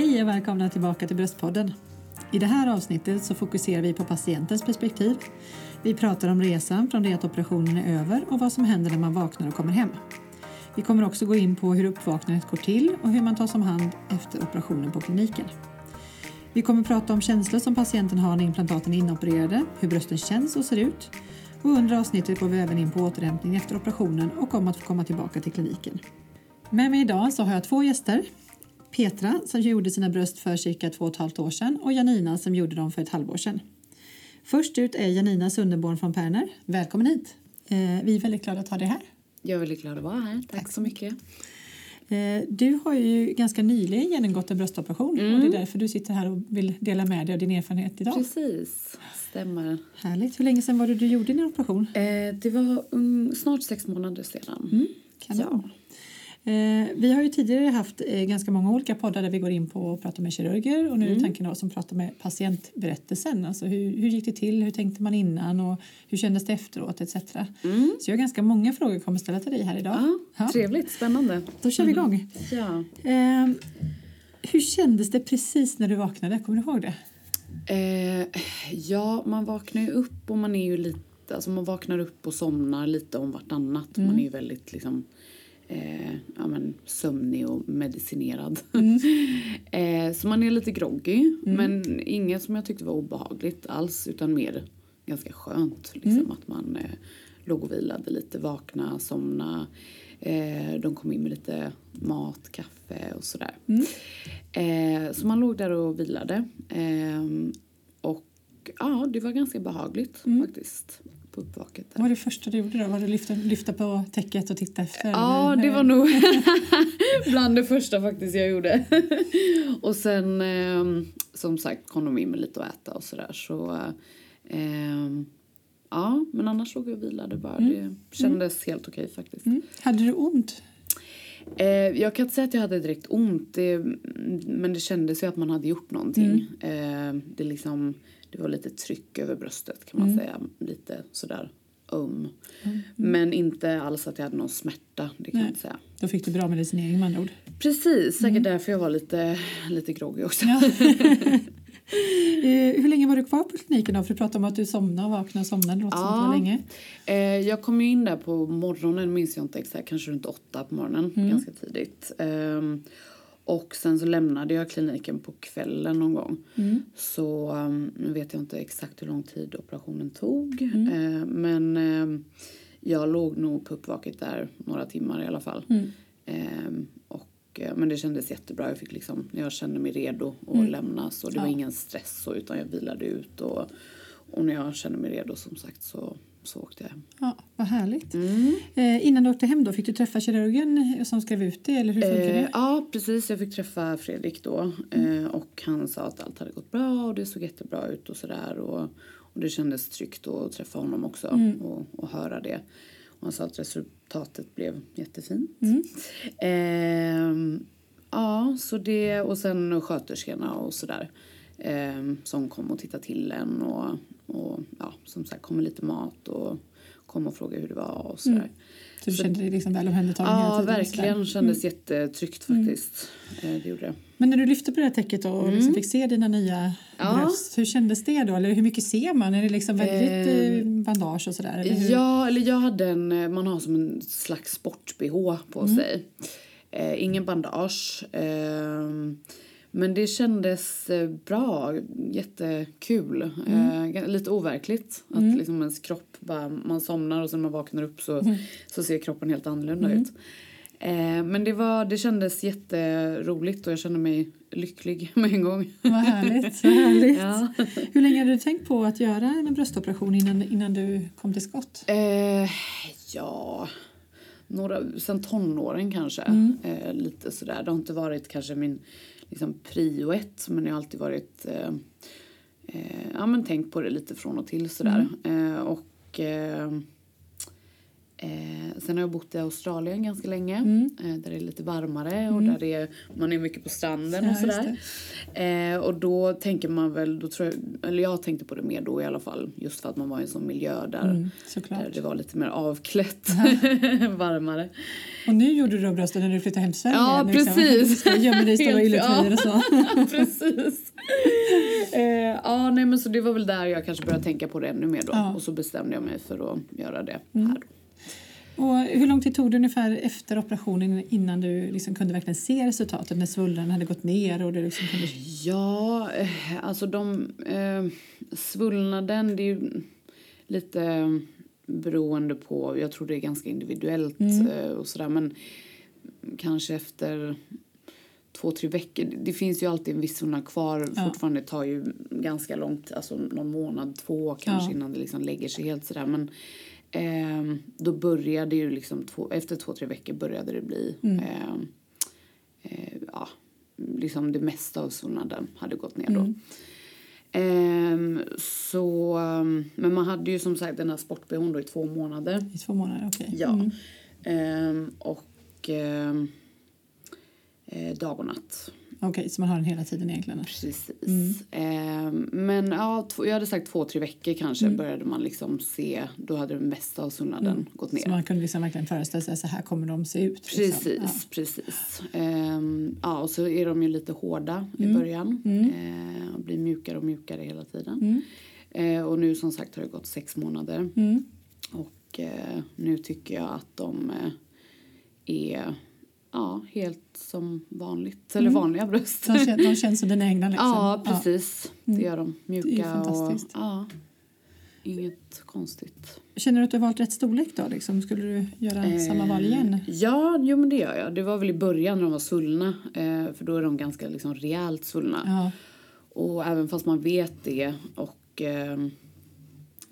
Hej och välkomna tillbaka till Bröstpodden. I det här avsnittet så fokuserar vi på patientens perspektiv. Vi pratar om resan från det att operationen är över och vad som händer när man vaknar och kommer hem. Vi kommer också gå in på hur uppvaknandet går till och hur man tas om hand efter operationen på kliniken. Vi kommer prata om känslor som patienten har när implantaten är inopererade, hur brösten känns och ser ut. Och under avsnittet går vi även in på återhämtning efter operationen och om att få komma tillbaka till kliniken. Med mig idag så har jag två gäster. Petra som gjorde sina bröst för cirka två och ett halvt år sedan och Janina som gjorde dem för ett halvår sedan. Först ut är Janina Sunderborn från Perner. Välkommen hit! Eh, vi är väldigt glada att ha dig här. Jag är väldigt glad att vara här. Tack, Tack så mycket. Eh, du har ju ganska nyligen genomgått en bröstoperation mm. och det är därför du sitter här och vill dela med dig av din erfarenhet idag. Precis, stämmer. Härligt. Hur länge sedan var det du gjorde din operation? Eh, det var um, snart sex månader sedan. Mm, ja. Eh, vi har ju tidigare haft eh, ganska många olika poddar där vi går in på och pratar med kirurger och nu är mm. tanken att prata med patientberättelsen. Alltså hur, hur gick det till, hur tänkte man innan och hur kändes det efteråt etc. Mm. Så jag har ganska många frågor jag kommer ställa till dig här idag. Ja, ja. Trevligt, spännande. Då kör vi igång. Ja. Eh, hur kändes det precis när du vaknade? Kommer du ihåg det? Eh, ja, man vaknar ju upp och man är ju lite, alltså man vaknar upp och somnar lite om vartannat. Mm. Man är ju väldigt liksom eh, ja, men, sömnig och medicinerad. Mm. eh, så man är lite groggy, mm. men inget som jag tyckte var obehagligt alls utan mer ganska skönt. Liksom, mm. Att man eh, låg och vilade lite, vakna, somna. Eh, de kom in med lite mat, kaffe och sådär. Mm. Eh, så man låg där och vilade. Eh, och ja, det var ganska behagligt mm. faktiskt på uppvaket. Vad var det första du gjorde då? Var det lyfta, lyfta på täcket och titta efter? Ja, eller? det var nog bland det första faktiskt jag gjorde. och sen eh, som sagt kom de in med lite att äta och sådär så eh, ja, men annars låg jag och vilade bara. Mm. Det kändes mm. helt okej faktiskt. Mm. Hade du ont? Eh, jag kan inte säga att jag hade direkt ont, det, men det kändes ju att man hade gjort någonting. Mm. Eh, det liksom det var lite tryck över bröstet kan man mm. säga. Lite sådär öm. Mm. Men inte alls att jag hade någon smärta, det kan Nej. jag säga. Då fick du bra medicinering med andra ord. Precis, säkert mm. därför jag var lite, lite groggy också. Ja. Eh, hur länge var du kvar på kliniken då? För du pratade om att du somnade och vaknade och somnade. Låter ja. som länge. Eh, jag kom in där på morgonen, minns jag inte exakt, kanske runt åtta på morgonen, mm. ganska tidigt. Och sen så lämnade jag kliniken på kvällen någon gång. Mm. Så um, nu vet jag inte exakt hur lång tid operationen tog. Mm. Uh, men uh, jag låg nog på uppvaket där några timmar i alla fall. Mm. Uh, och, men det kändes jättebra. Jag fick liksom, jag kände mig redo att mm. lämna. Så det ja. var ingen stress så, utan jag vilade ut. Och, och när jag kände mig redo som sagt så så åkte jag hem. Ja, vad härligt. Mm. Eh, innan du åkte hem då, fick du träffa kirurgen som skrev ut det? Eller hur funkar eh, det? Ja, precis. Jag fick träffa Fredrik då. Mm. Eh, och han sa att allt hade gått bra och det såg jättebra ut och sådär. Och, och det kändes tryggt att träffa honom också mm. och, och höra det. Och han sa att resultatet blev jättefint. Mm. Eh, ja, så det och sen sköterskorna och sådär. Eh, som kom och tittade till en och och ja, som sagt kom med lite mat och kom och frågade hur det var och sådär. Mm. Så du kände dig liksom väl omhändertagen Ja, verkligen. Det kändes mm. jättetryggt mm. faktiskt. Mm. Det gjorde det. Men när du lyfte på det här täcket och mm. liksom fick se dina nya ja. bröst, hur kändes det då? Eller hur mycket ser man? Är det liksom väldigt eh, bandage och sådär? Eller ja, eller jag hade en, eh, man har som en slags sport-bh på mm. sig. Eh, ingen bandage. Eh, men det kändes eh, bra, jättekul. Mm. Eh, lite overkligt att mm. liksom ens kropp bara, man somnar och sen när man vaknar upp så, mm. så ser kroppen helt annorlunda mm. ut. Eh, men det, var, det kändes jätteroligt och jag kände mig lycklig med en gång. Vad härligt. Vad härligt. ja. Hur länge hade du tänkt på att göra en bröstoperation innan, innan du kom till skott? Eh, ja, några, sen tonåren kanske. Mm. Eh, lite sådär. Det har inte varit kanske min liksom prio ett men jag har alltid varit eh, eh, ja men tänkt på det lite från och till sådär. Mm. Eh, och eh, Eh, sen har jag bott i Australien ganska länge, Mm. eh, där det är lite varmare och där det är, man är mycket på stranden Ja, och sådär. Eh, och då tänker man väl, då tror jag, eller jag tänkte på det mer då i alla fall, just för att man var i en sån miljö där, Mm, där såklart. det var lite mer avklätt, varmare. Och nu gjorde du då brösten när du flyttade hem till Sverige? Ja, nu, precis. Gömmer dig i stora ylletröjor och så. Precis. eh, ja, nej men så det var väl där jag kanske började tänka på det ännu mer då. Ja. Och så bestämde jag mig för att göra det Mm. här då. Och hur lång tid tog det ungefär efter operationen innan du liksom kunde verkligen se resultatet när svullnaden hade gått ner och du liksom kunde... Ja, eh, alltså de eh, svullnaden, det är ju lite beroende på, jag tror det är ganska individuellt Mm. eh, och sådär men kanske efter två, tre veckor. Det finns ju alltid en viss svullnad kvar. Ja. Fortfarande tar ju ganska långt, alltså någon månad, två kanske Ja. innan det liksom lägger sig helt sådär. Men ehm, då började ju liksom, två, efter två, tre veckor började det bli Mm. ehm, eh, ja, liksom det mesta av svullnaden hade gått ner då. Mm. Ehm, så, ehm, men man hade ju som sagt den här sport i två månader. I två månader, okej. Ja. Mm. Och eh, dag och natt. Okej, så man har den hela tiden egentligen? Precis. Mm. Ehm, men ja, två, jag hade sagt två, tre veckor kanske Mm. började man liksom se, då hade det mesta av svullnaden gått ner. Så man kunde liksom verkligen föreställa sig så här kommer de se ut? Liksom. Precis, Ja. precis. Ehm, ja, och så är de ju lite hårda Mm. i början. Ehm, och blir mjukare och mjukare hela tiden. Ehm, och nu som sagt har det gått sex månader. Mm. Och eh, nu tycker jag att de eh, är ja, helt som vanligt. Eller vanliga bröst. De, känns, de känns som dina egna liksom? Ja, precis. Det gör de. Mjuka och... Ja, inget konstigt. Känner du att du har valt rätt storlek då? Liksom? Skulle du göra samma val igen? Eh, Ja, jo, men det gör jag. Det var väl i början när de var svullna. Eh, för då är de ganska liksom, rejält svullna. Ja. Och även fast man vet det och eh,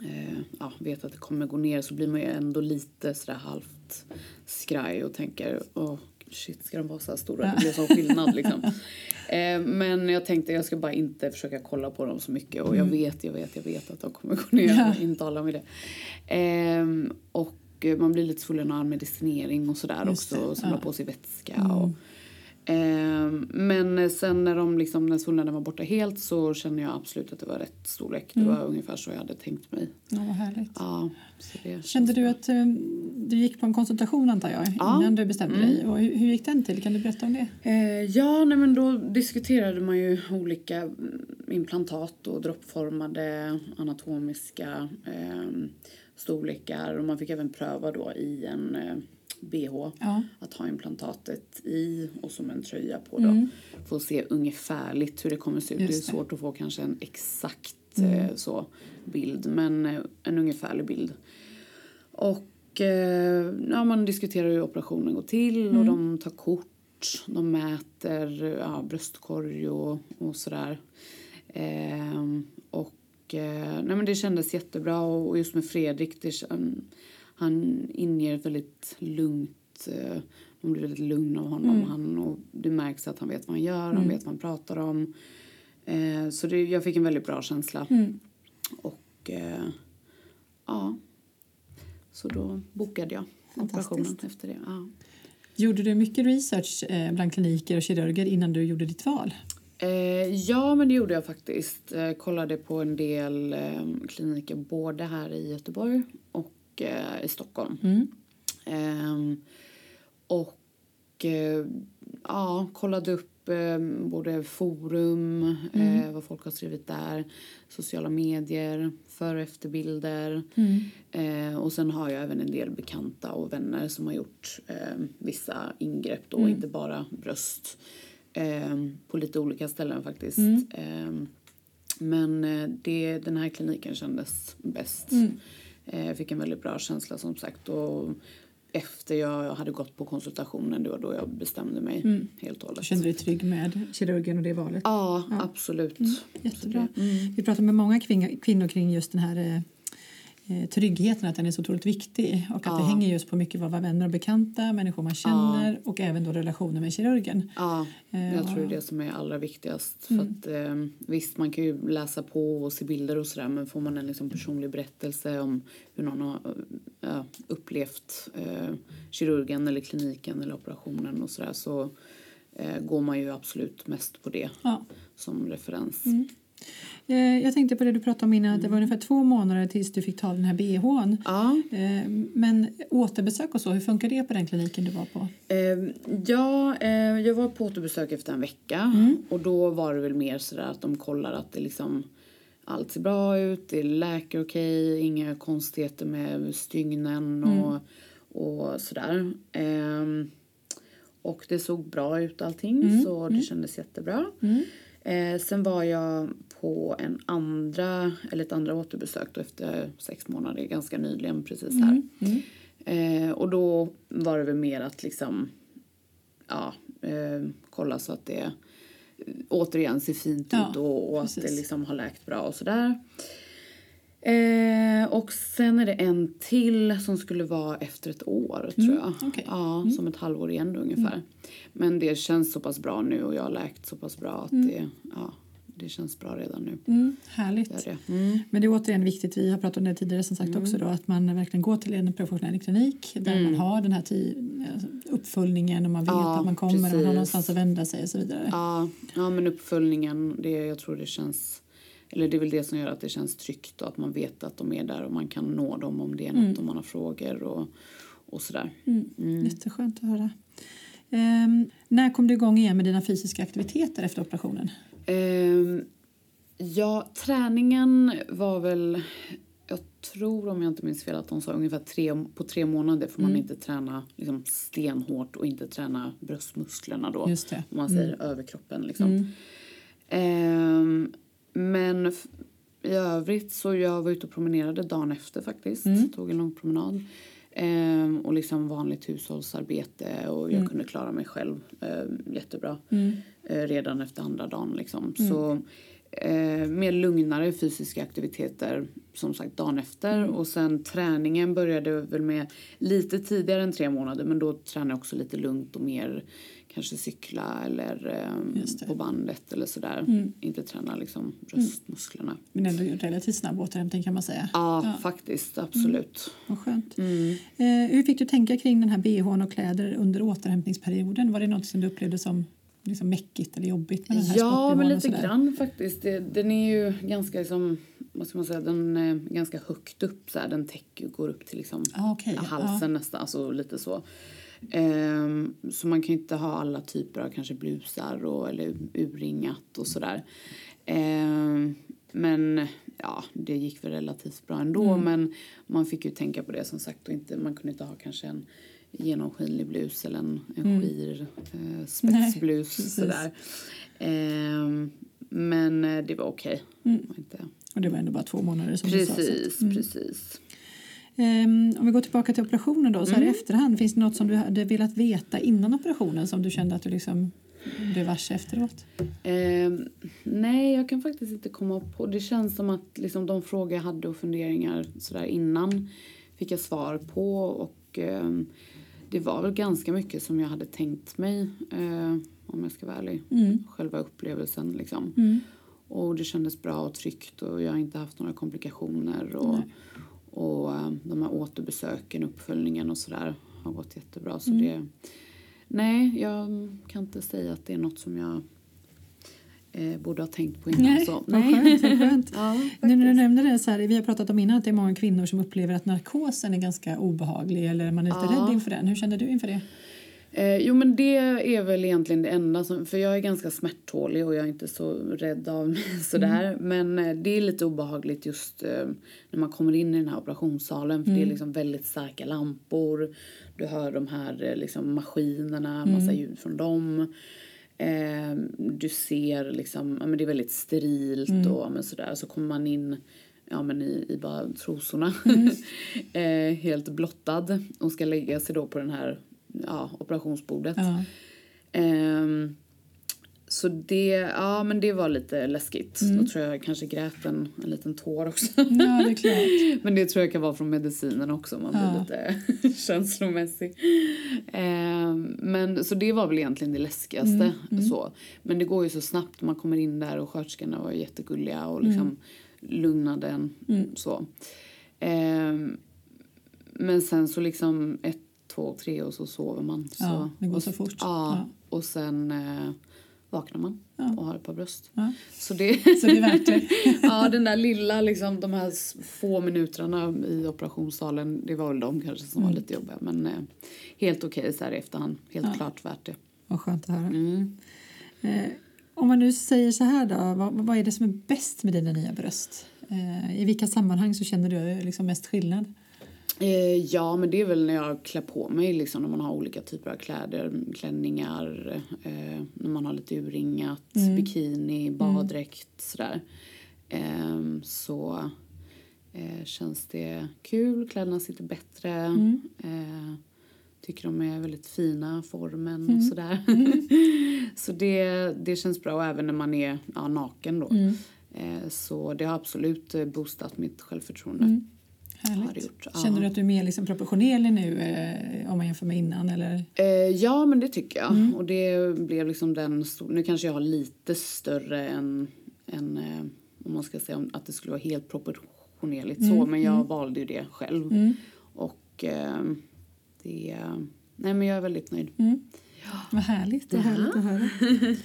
eh, ja, vet att det kommer gå ner så blir man ju ändå lite sådär halvt skraj och tänker åh shit ska de vara så här stora? Det blir sån skillnad liksom. Eh, men jag tänkte jag ska bara inte försöka kolla på dem så mycket och jag vet, jag vet, jag vet att de kommer gå ner. Ja. Ja. Intala mig det. Ehm, och eh, man blir lite svullen av medicinering och sådär Just också. det, Och samla ja. på sig vätska och Ehm, men sen när, de liksom, när svullnaden var borta helt så kände jag absolut att det var rätt storlek. Det var ungefär så jag hade tänkt mig. Ja, vad härligt. Ja, det Kände du att eh, du gick på en konsultation antar jag Ja. innan du bestämde dig? Och hur, hur gick den till? Kan du berätta om det? Eh, ja, nej, men då diskuterade man ju olika mm, implantat och droppformade anatomiska eh, storlekar och man fick även pröva då i en eh, bh Ja. att ha implantatet i och som en tröja på då. För att se ungefärligt hur det kommer se ut. Just det är det. svårt att få kanske en exakt eh, så bild men eh, en ungefärlig bild. Och eh, ja, man diskuterar hur operationen går till och de tar kort. De mäter ja, bröstkorg och, och sådär. Ehm, och eh, nej, men det kändes jättebra och, just med Fredrik, det, han inger väldigt lugnt eh, man blir väldigt lugn av honom. Han, och det märks att han vet vad han gör, han vet vad han pratar om. Eh, så det, jag fick en väldigt bra känsla. Och eh, ja, så då bokade jag operationen efter det. Ja. Gjorde du mycket research eh, bland kliniker och kirurger innan du gjorde ditt val? Eh, ja, men det gjorde jag faktiskt. Eh, kollade på en del eh, kliniker både här i Göteborg och eh, i Stockholm. Ehm, och eh, ja, kollade upp eh, både forum, eh, vad folk har skrivit där, sociala medier, före och efterbilder. Eh, och sen har jag även en del bekanta och vänner som har gjort eh, vissa ingrepp då, inte bara bröst. Eh, på lite olika ställen faktiskt. Eh, men eh, det, den här kliniken kändes bäst. Eh, jag fick en väldigt bra känsla som sagt. Och efter jag hade gått på konsultationen var då jag bestämde mig helt och hållet. Kände du dig trygg med kirurgen och det valet? Ja, absolut. Jättebra. Så det- Vi pratar med många kvin- kvinnor kring just den här eh, eh, tryggheten att den är så otroligt viktig och att Ja. det hänger just på mycket vad vänner och bekanta, människor man känner och även då relationer med kirurgen. Ja, Eh, jag tror det är det som är allra viktigast. För att, eh, visst, man kan ju läsa på och se bilder och sådär men får man en liksom personlig berättelse om hur någon har eh, upplevt eh, kirurgen eller kliniken eller operationen och sådär så eh, går man ju absolut mest på det Ja. som referens. Eh, Jag tänkte på det du pratade om innan, att det var ungefär två månader tills du fick ta den här bhn. Ja, Eh, Men återbesök och så, hur funkar det på den kliniken du var på? Eh, ja, eh, jag var på återbesök efter en vecka och då var det väl mer sådär att de kollar att det liksom allt ser bra ut, det läker okej, inga konstigheter med stygnen och, och sådär. Ehm, och det såg bra ut allting så det kändes jättebra. Eh, sen var jag på en andra, eller ett andra återbesök då efter sex månader, ganska nyligen precis här. Eh, och då var det väl mer att liksom, ja, eh, kolla så att det återigen ser fint Ja, ut och, och att det liksom har läkt bra och sådär. Eh, och sen är det en till som skulle vara efter ett år tror jag. okej. Ja, som ett halvår igen då, ungefär. Men det känns så pass bra nu och jag har läkt så pass bra att det, ja, det känns bra redan nu. Mm, härligt. Det. Mm. Men det är återigen viktigt, vi har pratat om det tidigare som sagt också då, att man verkligen går till en professionell klinik där man har den här uppföljningen och man vet Mm. Ja, att man kommer och man har precis. någonstans att vända sig och så vidare. Ja, ja, men uppföljningen, det, jag tror det känns... Eller det är väl det som gör att det känns tryggt och att man vet att de är där och man kan nå dem om det är något, om man har frågor och, och sådär. Mm. Jätteskönt att höra. Ehm, när kom du igång igen med dina fysiska aktiviteter efter operationen? Ehm, ja, träningen var väl... Jag tror, om jag inte minns fel, att de sa ungefär tre, på tre månader får man inte träna liksom, stenhårt och inte träna bröstmusklerna då. Just det. Om man säger överkroppen liksom. Ehm, men f- i övrigt så jag var ute och promenerade dagen efter faktiskt. Tog en lång promenad. Ehm, och liksom vanligt hushållsarbete och jag kunde klara mig själv ehm, jättebra. Eh, redan efter andra dagen liksom. Så eh, mer lugnare fysiska aktiviteter som sagt dagen efter. Och sen träningen började väl med lite tidigare än tre månader men då tränade jag också lite lugnt och mer kanske cykla eller eh, på bandet eller sådär. Inte träna liksom bröstmusklerna. Men ändå relativt snabb återhämtning kan man säga. Ja, faktiskt. Absolut. Vad skönt. Mm. Eh, hur fick du tänka kring den här bhn och kläder under återhämtningsperioden? Var det något som du upplevde som liksom mäckigt eller jobbigt med den här Ja, men lite grann faktiskt. Det, den är ju ganska liksom, vad ska man säga, den är ganska högt upp så här. Den täcker, går upp till liksom Ah, ja. halsen nästan, alltså lite så. Ehm, så man kan ju inte ha alla typer av kanske blusar och, eller urringat och sådär. Ehm, men ja, det gick väl relativt bra ändå. Mm. Men man fick ju tänka på det som sagt och inte, man kunde inte ha kanske en genomskinlig blus eller en, en skir eh, spetsblus precis. sådär. Ehm, men eh, det var okej. Mm. Det var Inte... Och det var ändå bara två månader som du sa. så att- Precis, precis. Ehm, om vi går tillbaka till operationen då, så Mm. här i efterhand, finns det något som du hade velat veta innan operationen som du kände att du liksom blev varse efteråt? Ehm, nej, jag kan faktiskt inte komma på. Det känns som att liksom, de frågor jag hade och funderingar sådär innan fick jag svar på. Och ehm, det var väl ganska mycket som jag hade tänkt mig, eh, om jag ska vara ärlig. Själva upplevelsen liksom. Och det kändes bra och tryggt och jag har inte haft några komplikationer. Och, och eh, de här återbesöken, uppföljningen och sådär har gått jättebra. Så det, nej, jag kan inte säga att det är något som jag eh, borde ha tänkt på innan. Nej, så. vad skönt. Skönt. Ja, Nu när du nämnde det, så här, vi har pratat om innan att det är många kvinnor som upplever att narkosen är ganska obehaglig eller man är lite Ja. rädd inför den. Hur kände du inför det? Eh, jo men det är väl egentligen det enda som, för jag är ganska smärttålig och jag är inte så rädd av mig sådär. Men eh, det är lite obehagligt just eh, när man kommer in i den här operationssalen för det är liksom väldigt starka lampor. Du hör de här eh, liksom maskinerna, massa ljud från dem. Eh, du ser liksom, ja men det är väldigt sterilt och ja, men sådär. Så kommer man in ja, men i, i bara trosorna. eh, helt blottad och ska lägga sig då på den här ja, operationsbordet. Ja. Ehm, så det, ja men det var lite läskigt. Mm. Då tror jag kanske grät en, en liten tår också. Ja, det är klart. Men det tror jag kan vara från medicinen också, man blir Ja. lite känslomässig. Eh, men, så det var väl egentligen det läskigaste. Mm, Så. Men det går ju så snabbt, man kommer in där och sköterskorna var jättegulliga och liksom lugnade en. Mm. Så. Eh, men sen så liksom ett, två, tre och så sover man. Så, Ja, det går och, så fort. Ja, Ja. och sen eh, vaknar man Ja. och har ett par bröst. Ja. Så det... Så det är värt det. ja, den där lilla, liksom, de här få minuterna i operationssalen, det var väl de kanske som var lite jobbiga. Men eh, helt okej så här i efterhand. Helt Ja. klart värt det. Vad skönt att höra. Mm. Eh, om man nu säger så här då, vad, vad är det som är bäst med dina nya bröst? Eh, I vilka sammanhang så känner du liksom mest skillnad? Eh, ja, men det är väl när jag klär på mig, liksom, när man har olika typer av kläder. Klänningar, eh, när man har lite urringat, bikini, baddräkt, sådär. Eh, så känns det kul, kläderna sitter bättre. Eh, tycker de är väldigt fina, formen och sådär. så det, det känns bra, även när man är ja, naken då. Eh, så det har absolut eh, boostat mitt självförtroende. Gjort, Känner ja. du att du är mer liksom proportionerlig nu eh, om man jämför med innan? Eller? Eh, ja, men det tycker jag. Mm. Och det blev liksom den. Nu kanske jag har lite större än, än eh, om man ska säga att det skulle vara helt proportionerligt så. Mm, Men jag valde ju det själv. Och eh, det... Nej, men jag är väldigt nöjd. Mm. Vad härligt, vad härligt att höra.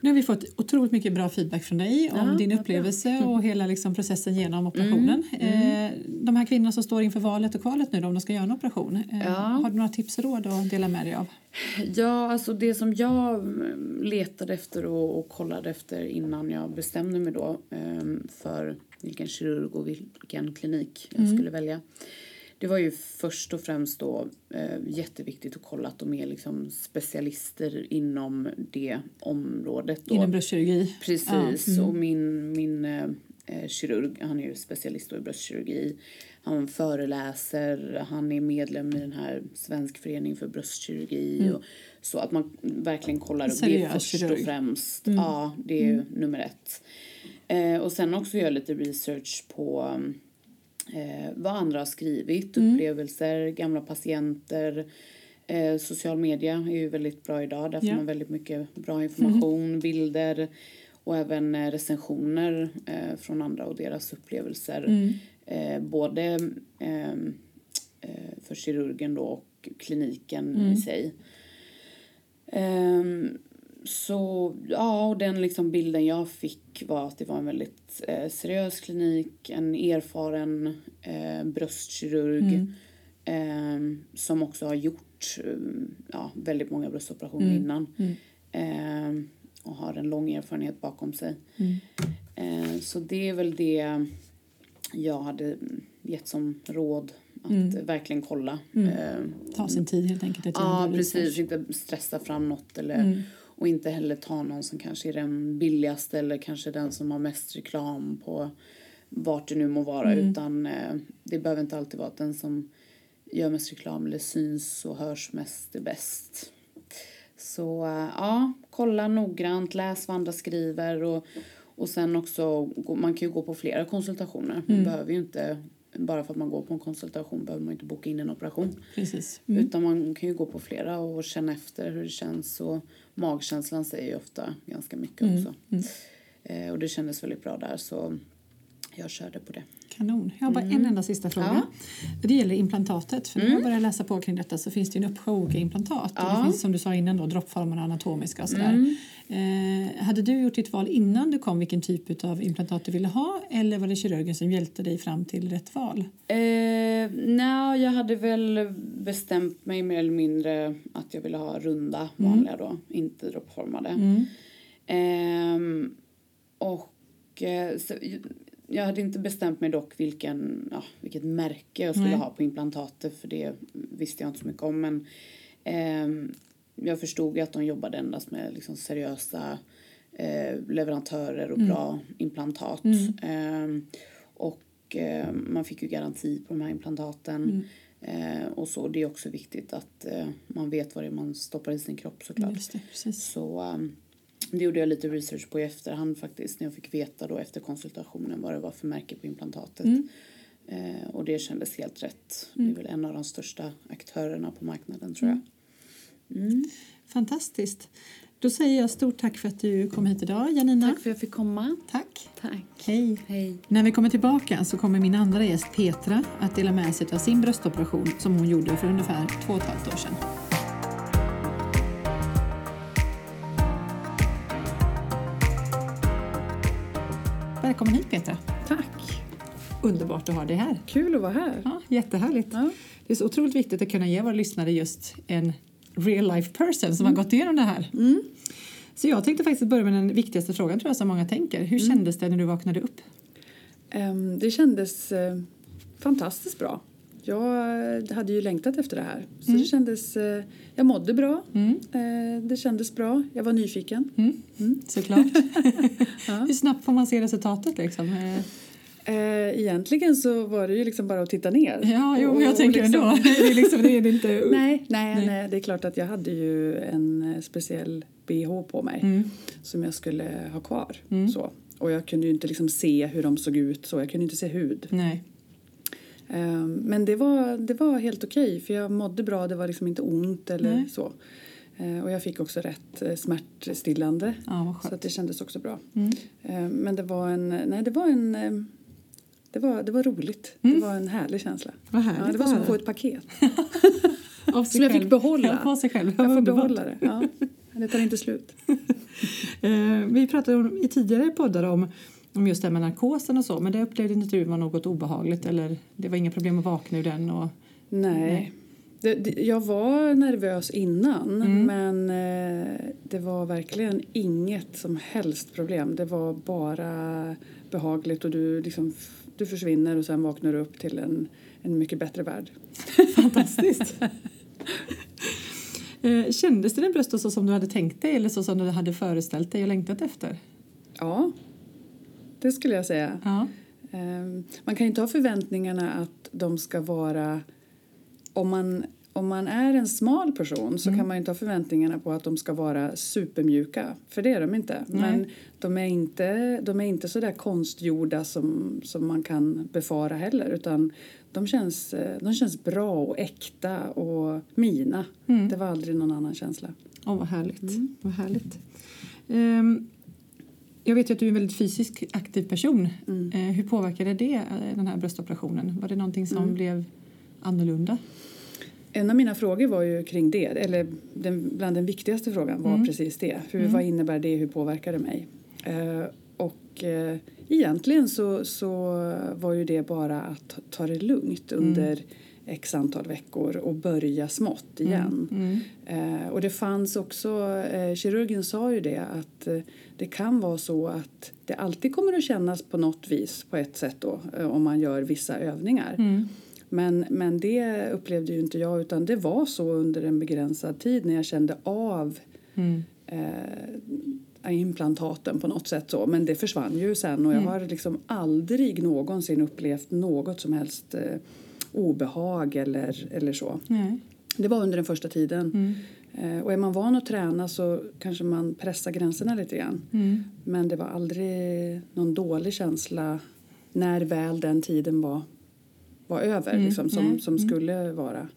Nu har vi fått otroligt mycket bra feedback från dig om Ja, din upplevelse och hela liksom processen genom operationen. Mm, Eh, de här kvinnorna som står inför valet och kvalet nu då, om de ska göra en operation. Eh, Ja. Har du några tips och råd att dela med dig av? Ja, alltså det som jag mm, letade efter och, och kollade efter innan jag bestämde mig då ehm, för vilken kirurg och vilken klinik jag skulle välja. Det var ju först och främst då eh, jätteviktigt att kolla att de är liksom specialister inom det området. Då. Inom bröstkirurgi? Precis, mm. och min, min eh, eh, kirurg, han är ju specialist i bröstkirurgi. Han föreläser, han är medlem i den här Svensk förening för bröstkirurgi. Och, så att man verkligen kollar upp det Mm. Först kirurg. och främst. Ja, det är ju nummer ett. Eh, och sen också göra lite research på eh, vad andra har skrivit, Mm. upplevelser, gamla patienter. Eh, social media är ju väldigt bra idag. Där får Ja. man väldigt mycket bra information, bilder och även eh, recensioner eh, från andra och deras upplevelser. Mm. Eh, både ehm, eh, för kirurgen då och kliniken Mm. i sig. Ehm, så ja, och den liksom bilden jag fick var att det var en väldigt eh, seriös klinik, en erfaren eh, bröstkirurg Mm. ehm, som också har gjort eh, ja, väldigt många bröstoperationer innan. Mm. Ehm, och har en lång erfarenhet bakom sig. Mm. Eh, så det är väl det jag hade gett som råd. Att Mm. verkligen kolla. Mm. Eh, Ta sin tid helt enkelt. Ja, precis. Inte stressa fram något. Eller, Mm. Och inte heller ta någon som kanske är den billigaste eller kanske den som har mest reklam på vart det nu må vara. Mm. Utan eh, det behöver inte alltid vara att den som gör mest reklam eller syns och hörs mest är bäst. Så eh, ja, kolla noggrant, läs vad andra skriver och, och sen också, man kan ju gå på flera konsultationer. Man Mm. behöver ju inte, bara för att man går på en konsultation behöver man inte boka in en operation. Precis. Mm. Utan man kan ju gå på flera och känna efter hur det känns. Och magkänslan säger ju ofta ganska mycket Mm, också. Eh, och det kändes väldigt bra där så jag körde på det. Kanon. Jag har bara en enda sista fråga. Mm. Ja. Det gäller implantatet. För när jag började läsa på kring detta så finns det en uppsjö olika implantat. Och Ja. det finns som du sa innan då droppformerna anatomiska och sådär. Mm. Eh, hade du gjort ditt val innan du kom vilken typ av implantat du ville ha eller var det kirurgen som hjälpte dig fram till rätt val? Eh, nej, jag hade väl bestämt mig mer eller mindre att jag ville ha runda vanliga då, inte droppformade. Mm. Ehm, och eh, så, jag hade inte bestämt mig dock vilken, ja, vilket märke jag skulle Nej. ha på implantatet för det visste jag inte så mycket om. Men ehm, jag förstod ju att de jobbade endast med liksom, seriösa eh, leverantörer och bra implantat. Ehm, och eh, man fick ju garanti på de här implantaten. Eh, och så, det är också viktigt att eh, man vet vad det är man stoppar i sin kropp såklart. Det. Så, um, Det gjorde jag lite research på i efterhand faktiskt när jag fick veta då efter konsultationen vad det var för märke på implantatet. Mm. Eh, och det kändes helt rätt. Det är väl en av de största aktörerna på marknaden tror jag. Mm. Fantastiskt. Då säger jag stort tack för att du kom hit idag, Janina. Tack för att jag fick komma. Tack. Tack. Hej. Hej. När vi kommer tillbaka så kommer min andra gäst Petra att dela med sig av sin bröstoperation som hon gjorde för ungefär två och ett halvt år sedan. Välkommen hit Petra. Tack! Underbart att ha dig här. Kul att vara här. Ja, jättehärligt. Ja. Det är så otroligt viktigt att kunna ge våra lyssnare just en real life person som har gått igenom det här. Så jag tänkte faktiskt börja med den viktigaste frågan tror jag som många tänker. Hur kändes det när du vaknade upp? Ehm, Det kändes eh, fantastiskt bra. Jag hade ju längtat efter det här. Så det kändes, eh, jag mådde bra. Eh, Det kändes bra. Jag var nyfiken. Mm. Såklart. Hur snabbt får man se resultatet liksom? Eh, Eh, Egentligen så var det ju liksom bara att titta ner. Ja, jo, Och- jag och tänker liksom- ändå. Det är, liksom, det är inte... Nej, nej, nej, det är klart att jag hade ju en eh, speciell bh på mig Mm. som jag skulle ha kvar. Så. Och jag kunde ju inte liksom se hur de såg ut så. Jag kunde inte se hud. Nej. Ehm, Men det var, det var helt okej för jag mådde bra, det var liksom inte ont eller Nej. så. Eh, Och jag fick också rätt eh, smärtstillande Ja, så att det kändes också bra. Mm. Ehm, Men det var en, nej det var en, det var, det var roligt. Det var en härlig känsla. Vad härligt Ja, det var som att få ett paket som jag fick behålla. Ja, på sig själv. Jag får behålla det. Ja. Det tar inte slut. Eh, vi pratade om, i tidigare poddar om, om just det här med narkosen och så, men det upplevde inte du var något obehagligt eller det var inga problem att vakna ur den? Och, Nej. Nej. Det, det, jag var nervös innan Mm. men eh, det var verkligen inget som helst problem. Det var bara behagligt och du, liksom, du försvinner och sen vaknar du upp till en, en mycket bättre värld. Fantastiskt! eh, kändes det din bröst så som du hade tänkt dig eller så som du hade föreställt dig och längtat efter? Ja, det skulle jag säga. Ja. Ehm, Man kan inte ha förväntningarna att de ska vara... Om man, om man är en smal person så kan man inte ha förväntningarna på att de ska vara supermjuka. För det är de inte. Men de är inte, de är inte så där konstgjorda som, som man kan befara heller. Utan de känns, eh, de känns bra och äkta och mina. Det var aldrig någon annan känsla. Åh, vad härligt. Vad härligt. Ehm, jag vet ju att du är en väldigt fysiskt aktiv person. Eh, hur påverkade det eh, den här bröstoperationen? Var det någonting som blev annorlunda? En av mina frågor var ju kring det, eller den, bland den viktigaste frågan var precis det. Hur, Vad innebär det, hur påverkar det mig? Eh, och eh, egentligen så, så var ju det bara att ta- ta det lugnt under x antal veckor och börja smått igen. Eh, och det fanns också, eh, kirurgen sa ju det att eh, det kan vara så att det alltid kommer att kännas på något vis på ett sätt då eh, om man gör vissa övningar. Men, men det upplevde ju inte jag utan det var så under en begränsad tid när jag kände av eh, implantaten på något sätt så. Men det försvann ju sen och jag har liksom aldrig någonsin upplevt något som helst eh, obehag eller, eller så. Nej. Det var under den första tiden. Eh, och är man van att träna så kanske man pressar gränserna lite grann. Men det var aldrig någon dålig känsla när väl den tiden var, var över, liksom, som, nej. som skulle vara.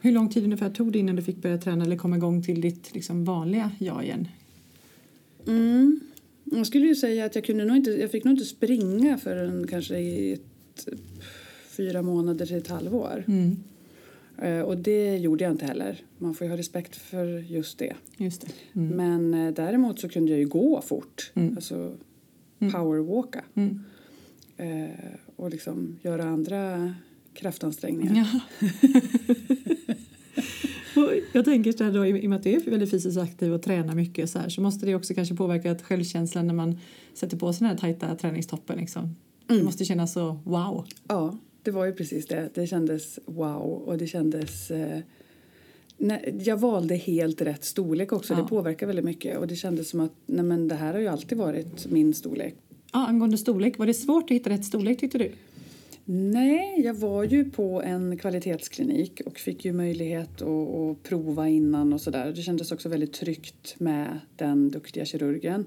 Hur lång tid ungefär tog det innan du fick börja träna eller komma igång till ditt liksom, vanliga jag igen? Mm. Jag skulle ju säga att jag kunde nog inte, jag fick nog inte springa förrän kanske i ett, fyra månader till ett halvår. Mm. Eh, och det gjorde jag inte heller. Man får ju ha respekt för just det. Just det. Mm. Men eh, däremot så kunde jag ju gå fort. Alltså powerwalka. Mm. Eh, och liksom göra andra kraftansträngningar. Ja. Jag tänker så här då, i och med att du är väldigt fysiskt aktiv och tränar mycket så här, så måste det också kanske påverka att självkänslan när man sätter på sig den här tajta träningstoppen. Liksom. Det måste kännas så wow. Ja, det var ju precis det. Det kändes wow och det kändes... Eh, nej, jag valde helt rätt storlek också. Ja. Det påverkar väldigt mycket. Och det kändes som att nej, men det här har ju alltid varit min storlek. Ja, angående storlek, var det svårt att hitta rätt storlek tyckte du? Nej, jag var ju på en kvalitetsklinik och fick ju möjlighet att, att prova innan och sådär. Det kändes också väldigt tryggt med den duktiga kirurgen.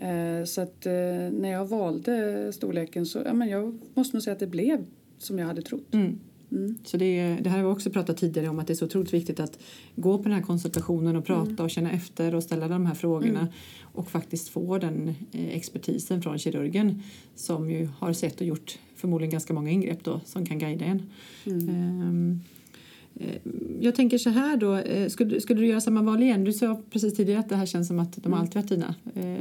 Eh, så att eh, när jag valde storleken så, ja men jag måste nog säga att det blev som jag hade trott. Mm. Så det, det här har vi också pratat tidigare om att det är så otroligt viktigt att gå på den här konsultationen och prata och känna efter och ställa de här frågorna och faktiskt få den eh, expertisen från kirurgen som ju har sett och gjort förmodligen ganska många ingrepp då som kan guida en. Eh, jag tänker så här då, eh, skulle, skulle du göra samma val igen? Du sa precis tidigare att det här känns som att de alltid varit dina.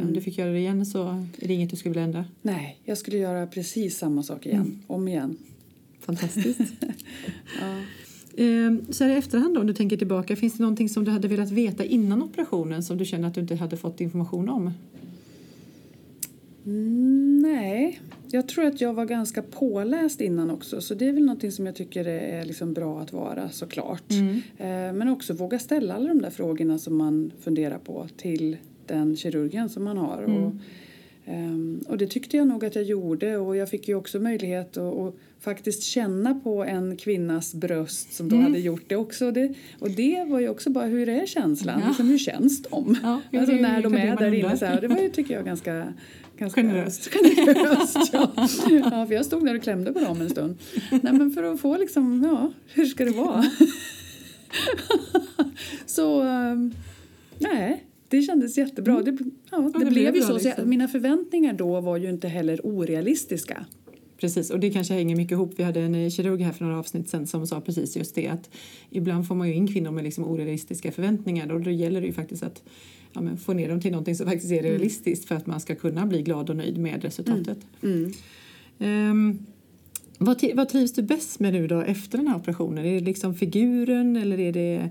Om du fick göra det igen så är det inget du skulle vilja ändra? Nej, jag skulle göra precis samma sak igen, om igen. Fantastiskt. Ehm, Så här i efterhand då, om du tänker tillbaka, finns det någonting som du hade velat veta innan operationen som du känner att du inte hade fått information om? Mm, nej, jag tror att jag var ganska påläst innan också så det är väl någonting som jag tycker är liksom bra att vara såklart. Eh, men också våga ställa alla de där frågorna som man funderar på till den kirurgen som man har. Och, ehm, och det tyckte jag nog att jag gjorde och jag fick ju också möjlighet att faktiskt känna på en kvinnas bröst som då hade gjort det också. Och det, och det var ju också bara hur är känslan? Ja. Liksom, hur känns de? Ja, alltså ju när de det är där inne så här. Det var ju tycker jag ganska Ganska Generöst. generöst ja. ja, för jag stod där och klämde på dem en stund. Nej, men för att få liksom, ja, hur ska det vara? så, ehm, nej, det kändes jättebra. Det, ja, det, det blev blev ju så. så jag, liksom. mina förväntningar då var ju inte heller orealistiska. Precis, och det kanske hänger mycket ihop. Vi hade en eh, kirurg här för några avsnitt sen som sa precis just det att ibland får man ju in kvinnor med liksom orealistiska förväntningar och då gäller det ju faktiskt att ja, men få ner dem till någonting som faktiskt är realistiskt för att man ska kunna bli glad och nöjd med resultatet. Mm. Ehm, vad, ti- vad trivs du bäst med nu då efter den här operationen? Är det liksom figuren eller är det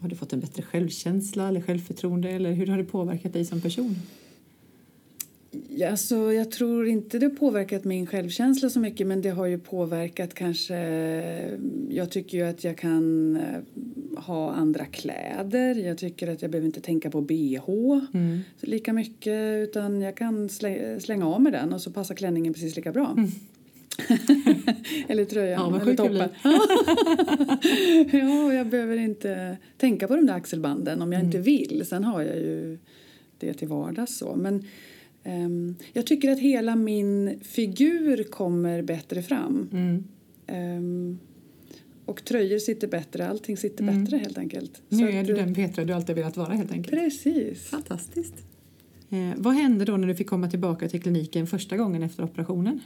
har du fått en bättre självkänsla eller självförtroende eller hur har det påverkat dig som person? Alltså, jag tror inte det har påverkat min självkänsla så mycket men det har ju påverkat kanske... Jag tycker ju att jag kan eh, ha andra kläder. Jag tycker att jag behöver inte tänka på bh lika mycket utan jag kan slä, slänga av med den och så passar klänningen precis lika bra. eller tröjan, Ja, eller toppen. ja, jag behöver inte tänka på de där axelbanden om jag inte vill. Sen har jag ju det till vardags så. Men jag tycker att hela min figur kommer bättre fram. Mm. Ehm, och tröjor sitter bättre, allting sitter bättre helt enkelt. Nu Så är du den Petra du alltid velat vara helt enkelt. Precis. Fantastiskt. Eh, vad hände då när du fick komma tillbaka till kliniken första gången efter operationen?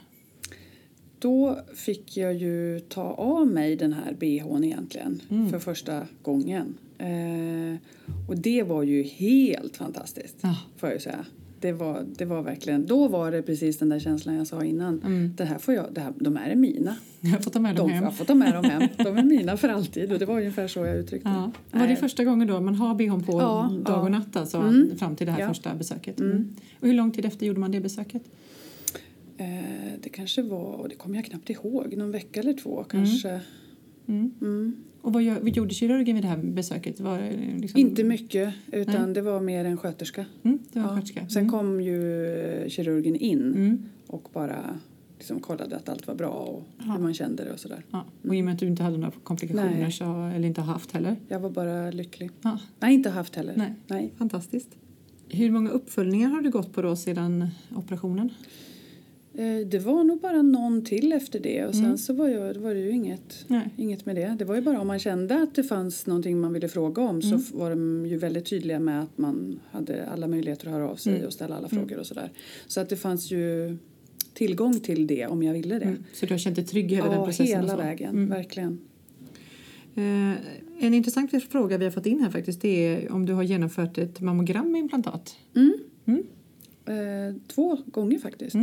Då fick jag ju ta av mig den här bhn egentligen Mm. för första gången. Eh, och det var ju helt fantastiskt, Ja. får jag säga. Det var, det var verkligen, då var det precis den där känslan jag sa innan. Mm. Det här får jag, det här, de här är mina. Jag har fått ta med dem De, hem. jag får ta med dem hem. De är mina för alltid. Och det var ungefär så jag uttryckte Ja. Var det Nej. första gången då man har bhn på Ja, dag och natt alltså, Mm. fram till det här Ja. första besöket? Mm. Och hur lång tid efter gjorde man det besöket? Eh, det kanske var, och det kommer jag knappt ihåg, någon vecka eller två kanske. Mm. Mm. Och vad, vad gjorde kirurgen vid det här besöket? Var liksom... Inte mycket, utan Nej. det var mer en sköterska. Mm, det var Ja. sköterska. Sen Mm. kom ju eh, kirurgen in Mm. och bara liksom kollade att allt var bra och Ja. hur man kände det och sådär. Ja. Och i och med att du inte hade några komplikationer Nej. så, eller inte haft heller. Jag var bara lycklig. Ja. Nej, inte haft heller. Nej. Nej. Fantastiskt. Hur många uppföljningar har du gått på då sedan operationen? Eh, Det var nog bara någon till efter det och sen Mm. så var, jag, var det ju inget, Nej. inget med det. Det var ju bara om man kände att det fanns någonting man ville fråga om Mm. så var de ju väldigt tydliga med att man hade alla möjligheter att höra av sig Mm. och ställa alla frågor och sådär. Så att det fanns ju tillgång till det om jag ville det. Mm. Så du har känt dig trygg hela den Ja, processen? och hela vägen. Mm. Verkligen. Eh, en intressant fråga vi har fått in här faktiskt det är om du har genomfört ett mammogram med implantat. Mm. Mm. Eh, två gånger faktiskt.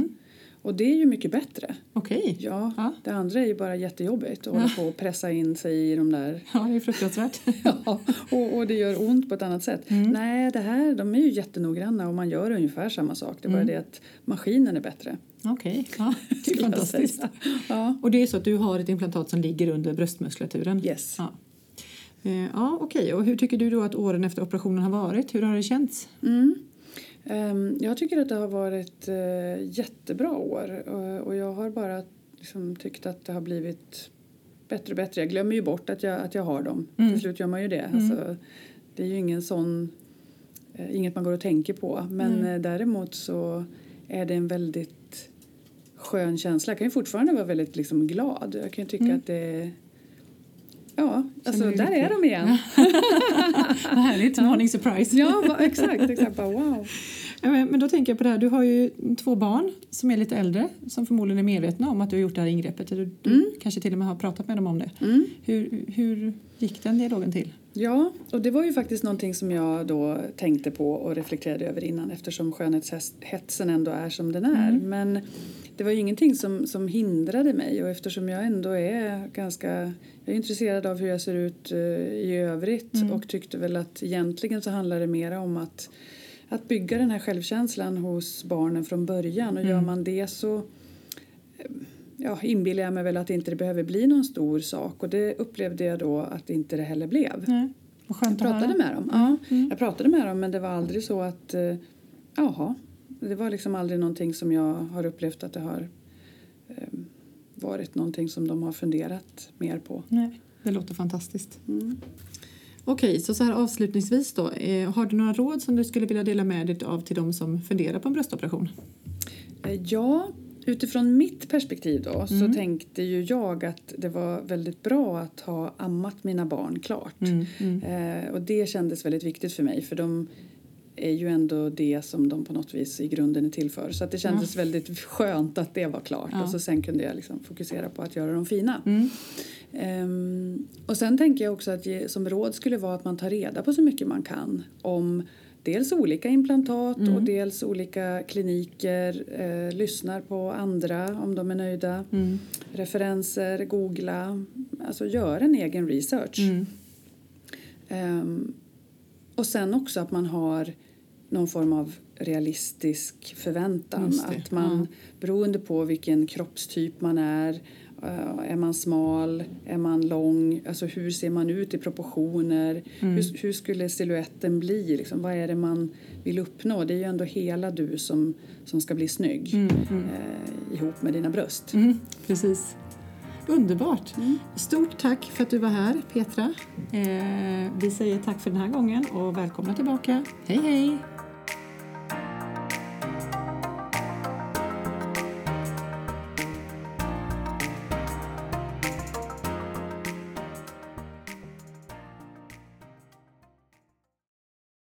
Och det är ju mycket bättre. Okej. Ja, Ja. det andra är ju bara jättejobbigt att hålla på och pressa in sig i de där Ja, det är fruktansvärt. Ja, och, och det gör ont på ett annat sätt. Mm. Nej, det här, de är ju jättenoggranna och man gör ungefär samma sak. Det är bara Mm. det att maskinen är bättre. Okej, ja, det är skulle jag fantastiskt. Ja. Och det är så att du har ett implantat som ligger under bröstmuskulaturen? Yes. Ja, Eh, ja okej. Och hur tycker du då att åren efter operationen har varit? Hur har det känts? Mm. Ehm, jag tycker att det har varit eh, jättebra år och, och jag har bara liksom tyckt att det har blivit bättre och bättre. Jag glömmer ju bort att jag, att jag har dem. Mm. Till slut gör man ju det. Alltså, det är ju ingen sån, eh, inget man går och tänker på. Men Mm. eh, däremot så är det en väldigt skön känsla. Jag kan ju fortfarande vara väldigt liksom, glad. Jag kan ju tycka Mm. att det Ja, alltså där är de igen. Vad härligt, morning surprise. Ja, exakt. exakt. Bara, wow. Men då tänker jag på det här, du har ju två barn som är lite äldre som förmodligen är medvetna om att du har gjort det här ingreppet. Du kanske till och med har pratat med dem om det. Mm. Hur, hur gick den dialogen till? Ja, och det var ju faktiskt någonting som jag då tänkte på och reflekterade över innan eftersom skönhetshetsen ändå är som den är. Men det var ju ingenting som, som hindrade mig och eftersom jag ändå är ganska jag är intresserad av hur jag ser ut eh, i övrigt och tyckte väl att egentligen så handlar det mer om att, att bygga den här självkänslan hos barnen från början och gör man det så eh, ja, inbillar jag mig väl att inte det behöver bli någon stor sak och det upplevde jag då att inte det heller blev. Nej. Vad Jag skönt att höra. pratade med dem. Ja, Jag pratade med dem men det var aldrig så att eh, jaha, det var liksom aldrig någonting som jag har upplevt att det har eh, varit någonting som de har funderat mer på. Nej, det låter fantastiskt. Mm. Okej, så, så här avslutningsvis då. Eh, har du några råd som du skulle vilja dela med dig av till de som funderar på en bröstoperation? Eh, Ja, utifrån mitt perspektiv då så tänkte ju jag att det var väldigt bra att ha ammat mina barn klart. Eh, och det kändes väldigt viktigt för mig för de är ju ändå det som de på något vis i grunden är till för. Så att det kändes väldigt skönt att det var klart Ja. och så sen kunde jag liksom fokusera på att göra dem fina. Mm. Ehm, och sen tänker jag också att ge, som råd skulle vara att man tar reda på så mycket man kan om dels olika implantat och dels olika kliniker, eh, lyssnar på andra om de är nöjda, Mm. referenser, googla, alltså gör en egen research. Mm. Ehm, och sen också att man har någon form av realistisk förväntan. Att man, ja. beroende på vilken kroppstyp man är, eh, är man smal, är man lång, alltså hur ser man ut i proportioner, Mm. hur, hur skulle siluetten bli, liksom, vad är det man vill uppnå? Det är ju ändå hela du som, som ska bli snygg Eh, ihop med dina bröst. Mm, precis. Underbart. Stort tack för att du var här, Petra. Eh, vi säger tack för den här gången och välkomna tillbaka. Hej, hej!